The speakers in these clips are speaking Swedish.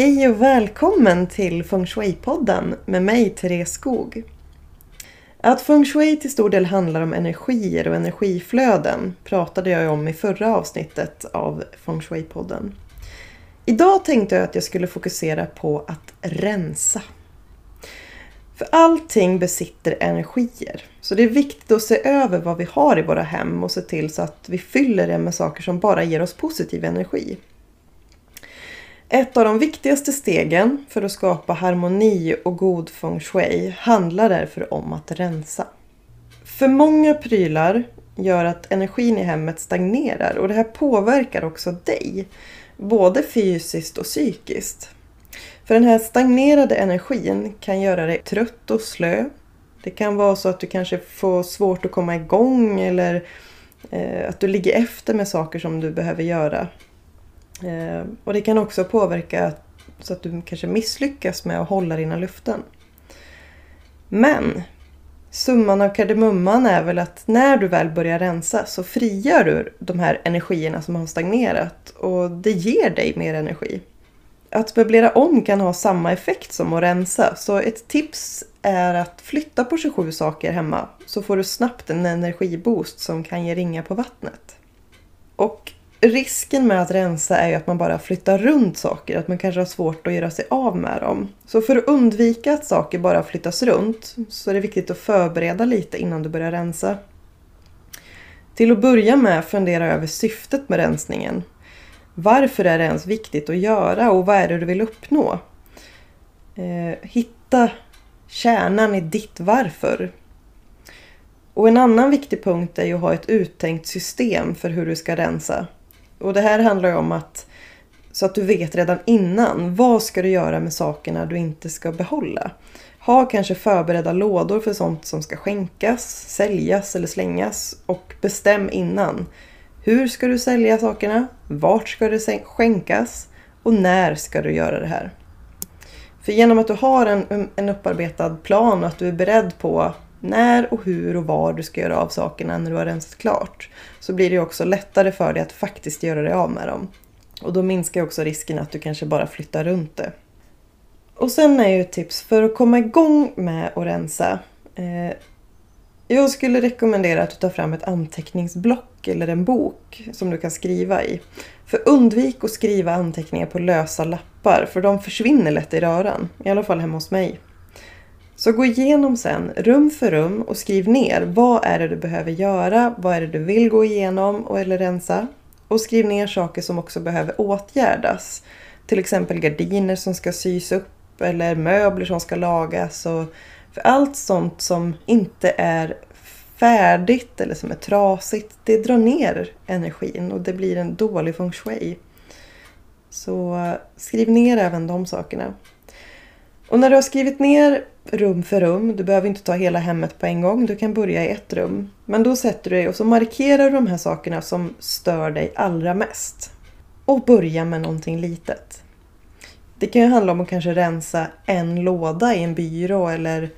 Hej och välkommen till Feng Shui-podden med mig Therese Skog. Att Feng Shui till stor del handlar om energier och energiflöden pratade jag om i förra avsnittet av Feng Shui-podden. Idag tänkte jag att jag skulle fokusera på att rensa. För allting besitter energier. Så det är viktigt att se över vad vi har i våra hem och se till så att vi fyller det med saker som bara ger oss positiv energi. Ett av de viktigaste stegen för att skapa harmoni och god feng shui handlar därför om att rensa. För många prylar gör att energin i hemmet stagnerar och det här påverkar också dig. Både fysiskt och psykiskt. För den här stagnerade energin kan göra dig trött och slö. Det kan vara så att du kanske får svårt att komma igång eller eh, att du ligger efter med saker som du behöver göra. Eh, och det kan också påverka så att du kanske misslyckas med att hålla dina luften. Men summan av kardemumman är väl att när du väl börjar rensa så frigör du de här energierna som har stagnerat och det ger dig mer energi. Att möblera om kan ha samma effekt som att rensa så ett tips är att flytta på 27 saker hemma så får du snabbt en energiboost som kan ge ringa på vattnet. Och risken med att rensa är ju att man bara flyttar runt saker, att man kanske har svårt att göra sig av med dem. Så för att undvika att saker bara flyttas runt så är det viktigt att förbereda lite innan du börjar rensa. Till att börja med fundera över syftet med rensningen. Varför är det ens viktigt att göra och vad är det du vill uppnå? Eh, hitta kärnan i ditt varför. Och en annan viktig punkt är ju att ha ett uttänkt system för hur du ska rensa. Och det här handlar ju om att så att du vet redan innan vad ska du göra med sakerna du inte ska behålla. Ha kanske förberedda lådor för sånt som ska skänkas, säljas eller slängas och bestäm innan. Hur ska du sälja sakerna? Vart ska det skänkas? Och när ska du göra det här? För genom att du har en, en upparbetad plan och att du är beredd på när och hur och var du ska göra av sakerna när du har rensat klart så blir det också lättare för dig att faktiskt göra dig av med dem. Och då minskar också risken att du kanske bara flyttar runt det. Och sen är ju ett tips för att komma igång med att rensa. Eh, jag skulle rekommendera att du tar fram ett anteckningsblock eller en bok som du kan skriva i. För undvik att skriva anteckningar på lösa lappar för de försvinner lätt i röran. I alla fall hemma hos mig. Så gå igenom sen rum för rum och skriv ner vad är det du behöver göra, vad är det du vill gå igenom och eller rensa. Och skriv ner saker som också behöver åtgärdas. Till exempel gardiner som ska sys upp eller möbler som ska lagas. Och för allt sånt som inte är färdigt eller som är trasigt, det drar ner energin och det blir en dålig feng shui. Så eh, skriv ner även de sakerna. Och när du har skrivit ner rum för rum, du behöver inte ta hela hemmet på en gång, du kan börja i ett rum. Men då sätter du dig och så markerar du de här sakerna som stör dig allra mest. Och börja med någonting litet. Det kan ju handla om att kanske rensa en låda i en byrå eller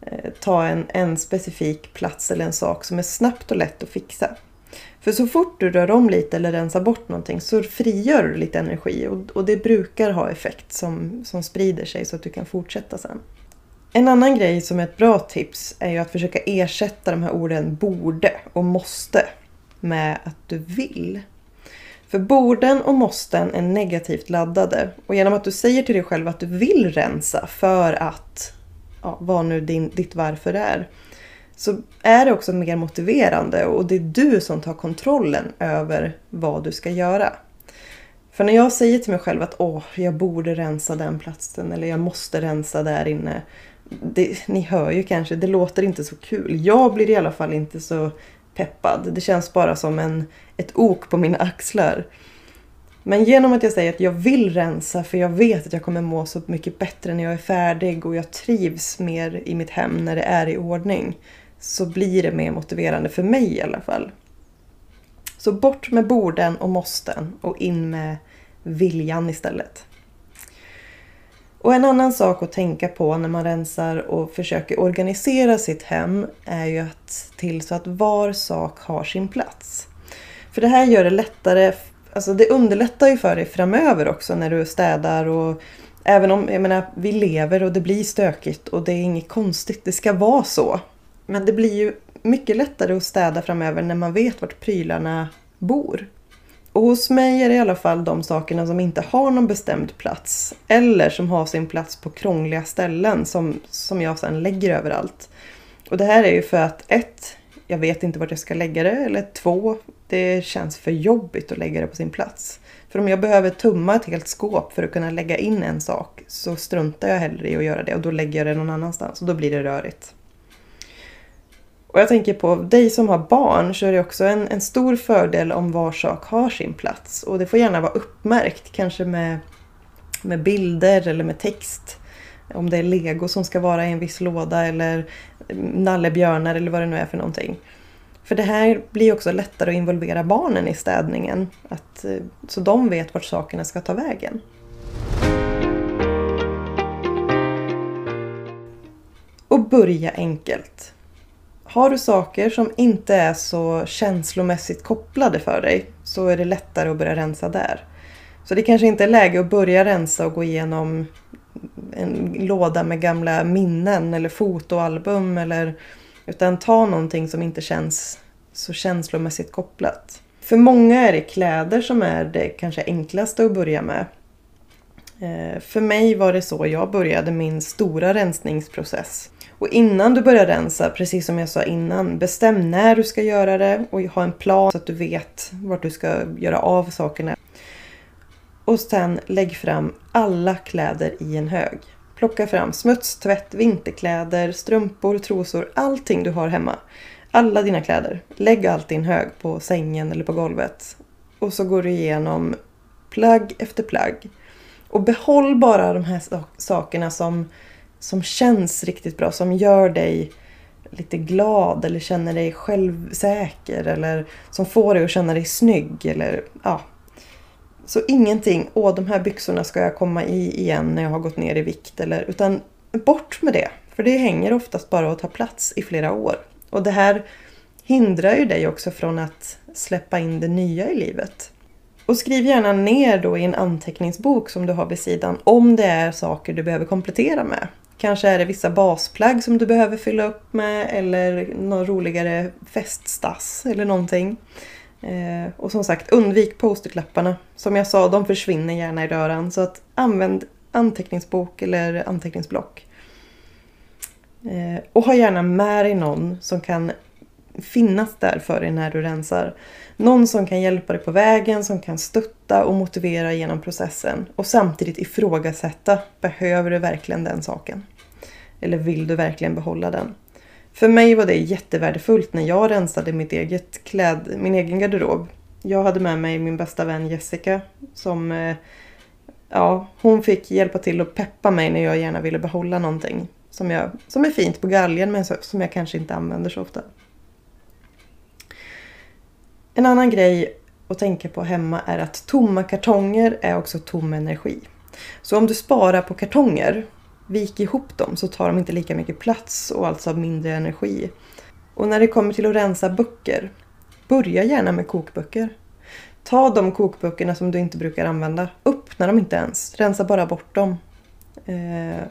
eh, ta en, en specifik plats eller en sak som är snabbt och lätt att fixa. För så fort du rör om lite eller rensar bort någonting så frigör du lite energi och, och det brukar ha effekt som, som sprider sig så att du kan fortsätta sen. En annan grej som är ett bra tips är ju att försöka ersätta de här orden borde och måste med att du vill. För borden och måsten är negativt laddade och genom att du säger till dig själv att du vill rensa för att, ja, vad nu din, ditt varför är, så är det också mer motiverande och det är du som tar kontrollen över vad du ska göra. För när jag säger till mig själv att åh, jag borde rensa den platsen eller jag måste rensa där inne. Det, ni hör ju kanske, det låter inte så kul. Jag blir i alla fall inte så peppad. Det känns bara som en, ett ok på mina axlar. Men genom att jag säger att jag vill rensa för jag vet att jag kommer må så mycket bättre när jag är färdig och jag trivs mer i mitt hem när det är i ordning så blir det mer motiverande för mig i alla fall. Så bort med borden och måsten och in med viljan istället. Och en annan sak att tänka på när man rensar och försöker organisera sitt hem är ju att till så att var sak har sin plats. För det här gör det lättare alltså det underlättar ju för dig framöver också när du städar och även om, jag menar, vi lever och det blir stökigt och det är inget konstigt, det ska vara så. Men det blir ju mycket lättare att städa framöver när man vet vart prylarna bor. Och hos mig är det i alla fall de sakerna som inte har någon bestämd plats. Eller som har sin plats på krångliga ställen som, som jag sedan lägger överallt. Och det här är ju för att ett, jag vet inte vart jag ska lägga det. Eller två, det känns för jobbigt att lägga det på sin plats. För om jag behöver tumma ett helt skåp för att kunna lägga in en sak så struntar jag hellre i att göra det och då lägger jag det någon annanstans och då blir det rörigt. Och jag tänker på dig som har barn så är det också en, en stor fördel om var sak har sin plats. Och det får gärna vara uppmärkt, kanske med, med bilder eller med text. Om det är lego som ska vara i en viss låda eller nallebjörnar eller vad det nu är för någonting. För det här blir också lättare att involvera barnen i städningen. Att, eh, så de vet vart sakerna ska ta vägen. Och börja enkelt. Har du saker som inte är så känslomässigt kopplade för dig så är det lättare att börja rensa där. Så det kanske inte är läge att börja rensa och gå igenom en låda med gamla minnen eller fotoalbum eller utan ta någonting som inte känns så känslomässigt kopplat. För många är det kläder som är det kanske enklaste att börja med. Eh, för mig var det så jag började min stora rensningsprocess. Och innan du börjar rensa, precis som jag sa innan, bestäm när du ska göra det och ha en plan så att du vet vart du ska göra av sakerna. Och sen lägg fram alla kläder i en hög. Plocka fram smuts, tvätt, vinterkläder, strumpor, trosor, allting du har hemma. Alla dina kläder. Lägg allt i en hög på sängen eller på golvet. Och så går du igenom plagg efter plagg. Och behåll bara de här sakerna som som känns riktigt bra, som gör dig lite glad eller känner dig självsäker eller som får dig att känna dig snygg eller ja. Så ingenting, åh de här byxorna ska jag komma i igen när jag har gått ner i vikt eller utan bort med det. För det hänger oftast bara och tar plats i flera år. Och det här hindrar ju dig också från att släppa in det nya i livet. Och skriv gärna ner då i en anteckningsbok som du har vid sidan om det är saker du behöver komplettera med. Kanske är det vissa basplagg som du behöver fylla upp med eller någon roligare feststass eller någonting. Eh, och som sagt, undvik post-it-lapparna. Som jag sa, de försvinner gärna i röran. Så att använd anteckningsbok eller anteckningsblock. Eh, och ha gärna med dig någon som kan finnas där för dig när du rensar. Någon som kan hjälpa dig på vägen, som kan stötta och motivera genom processen. Och samtidigt ifrågasätta, behöver du verkligen den saken? Eller vill du verkligen behålla den? För mig var det jättevärdefullt när jag rensade mitt eget kläd, min egen garderob. Jag hade med mig min bästa vän Jessica som eh, ja, hon fick hjälpa till att peppa mig när jag gärna ville behålla någonting som, jag, som är fint på galgen men som jag kanske inte använder så ofta. En annan grej att tänka på hemma är att tomma kartonger är också tom energi. Så om du sparar på kartonger, vik ihop dem så tar de inte lika mycket plats och alltså mindre energi. Och när det kommer till att rensa böcker, börja gärna med kokböcker. Ta de kokböckerna som du inte brukar använda, öppna dem inte ens, rensa bara bort dem. Eh,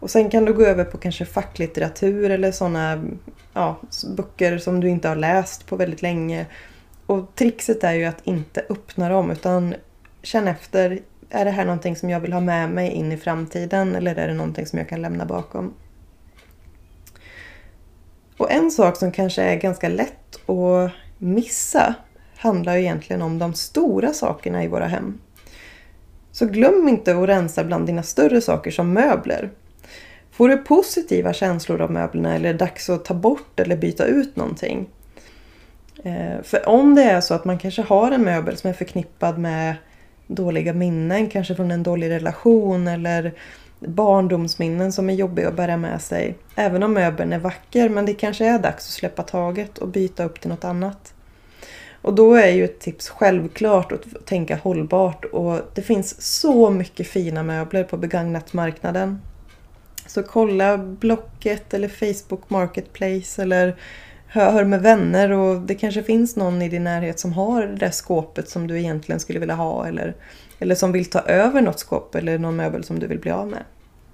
och sen kan du gå över på kanske facklitteratur eller sådana ja, böcker som du inte har läst på väldigt länge och trixet är ju att inte öppna dem utan känn efter. Är det här någonting som jag vill ha med mig in i framtiden eller är det någonting som jag kan lämna bakom? Och en sak som kanske är ganska lätt att missa handlar ju egentligen om de stora sakerna i våra hem. Så glöm inte att rensa bland dina större saker som möbler. Får du positiva känslor av möblerna eller är det dags att ta bort eller byta ut någonting? Eh, för om det är så att man kanske har en möbel som är förknippad med dåliga minnen, kanske från en dålig relation eller barndomsminnen som är jobbiga att bära med sig. Även om möbeln är vacker, men det kanske är dags att släppa taget och byta upp till något annat. Och då är ju ett tips självklart att tänka hållbart och det finns så mycket fina möbler på begagnatmarknaden. Så kolla Blocket eller Facebook Marketplace eller hör med vänner och det kanske finns någon i din närhet som har det där skåpet som du egentligen skulle vilja ha eller, eller som vill ta över något skåp eller någon möbel som du vill bli av med.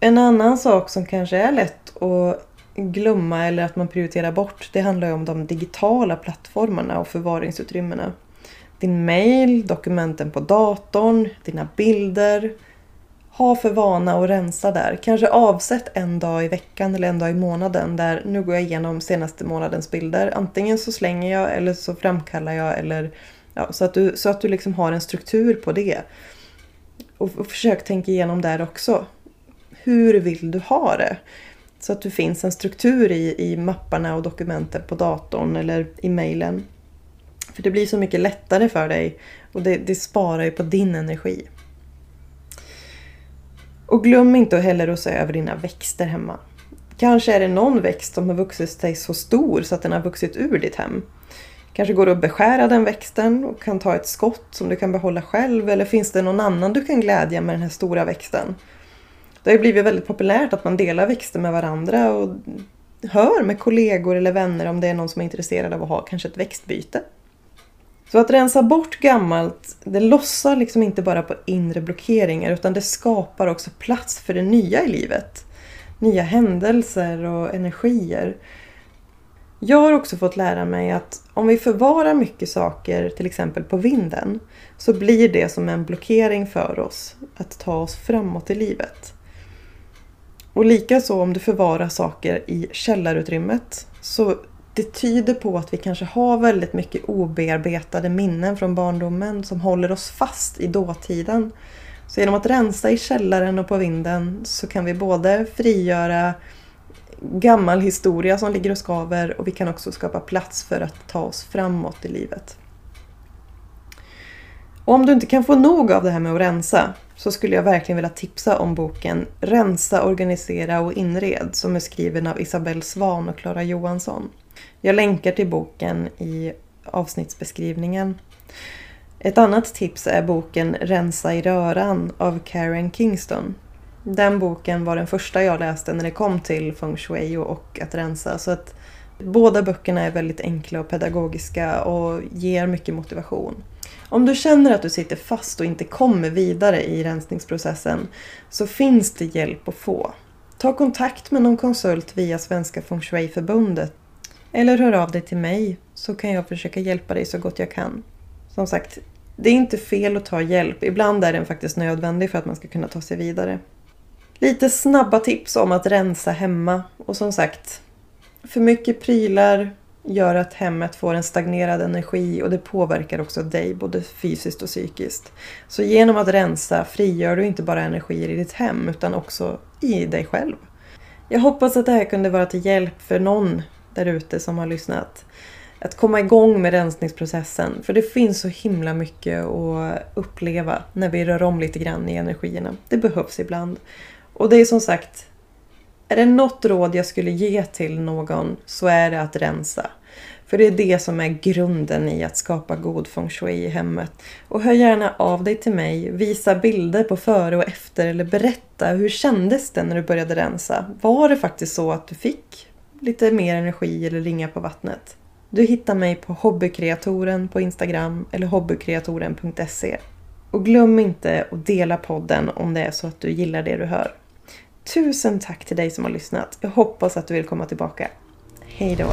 En annan sak som kanske är lätt att glömma eller att man prioriterar bort det handlar ju om de digitala plattformarna och förvaringsutrymmena. Din mail, dokumenten på datorn, dina bilder. Ha för vana att rensa där. Kanske avsätt en dag i veckan eller en dag i månaden där nu går jag igenom senaste månadens bilder. Antingen så slänger jag eller så framkallar jag eller ja, så att du, så att du liksom har en struktur på det. Och, och försök tänka igenom där också. Hur vill du ha det? Så att det finns en struktur i, i mapparna och dokumenten på datorn eller i mejlen. För det blir så mycket lättare för dig och det, det sparar ju på din energi. Och glöm inte heller att se över dina växter hemma. Kanske är det någon växt som har vuxit sig så stor så att den har vuxit ur ditt hem. Kanske går det att beskära den växten och kan ta ett skott som du kan behålla själv eller finns det någon annan du kan glädja med den här stora växten? Det har ju blivit väldigt populärt att man delar växter med varandra och hör med kollegor eller vänner om det är någon som är intresserad av att ha kanske ett växtbyte. Så att rensa bort gammalt, det lossar liksom inte bara på inre blockeringar utan det skapar också plats för det nya i livet. Nya händelser och energier. Jag har också fått lära mig att om vi förvarar mycket saker, till exempel på vinden, så blir det som en blockering för oss att ta oss framåt i livet. Och likaså om du förvarar saker i källarutrymmet så det tyder på att vi kanske har väldigt mycket obearbetade minnen från barndomen som håller oss fast i dåtiden. Så genom att rensa i källaren och på vinden så kan vi både frigöra gammal historia som ligger och skaver och vi kan också skapa plats för att ta oss framåt i livet. Och om du inte kan få nog av det här med att rensa så skulle jag verkligen vilja tipsa om boken Rensa, organisera och inred som är skriven av Isabelle Svan och Klara Johansson. Jag länkar till boken i avsnittsbeskrivningen. Ett annat tips är boken Rensa i röran av Karen Kingston. Den boken var den första jag läste när det kom till feng shui och att rensa. Så att båda böckerna är väldigt enkla och pedagogiska och ger mycket motivation. Om du känner att du sitter fast och inte kommer vidare i rensningsprocessen så finns det hjälp att få. Ta kontakt med någon konsult via Svenska Feng Shui-förbundet eller hör av dig till mig så kan jag försöka hjälpa dig så gott jag kan. Som sagt, det är inte fel att ta hjälp. Ibland är den faktiskt nödvändig för att man ska kunna ta sig vidare. Lite snabba tips om att rensa hemma. Och som sagt, för mycket prylar gör att hemmet får en stagnerad energi och det påverkar också dig både fysiskt och psykiskt. Så genom att rensa frigör du inte bara energier i ditt hem utan också i dig själv. Jag hoppas att det här kunde vara till hjälp för någon där ute som har lyssnat. Att komma igång med rensningsprocessen. För det finns så himla mycket att uppleva när vi rör om lite grann i energierna. Det behövs ibland. Och det är som sagt, är det något råd jag skulle ge till någon så är det att rensa. För det är det som är grunden i att skapa god feng shui i hemmet. Och hör gärna av dig till mig, visa bilder på före och efter eller berätta hur kändes det när du började rensa? Var det faktiskt så att du fick lite mer energi eller ringa på vattnet? Du hittar mig på hobbykreatoren på Instagram eller hobbykreatoren.se. Och glöm inte att dela podden om det är så att du gillar det du hör. Tusen tack till dig som har lyssnat. Jag hoppas att du vill komma tillbaka. Hej då!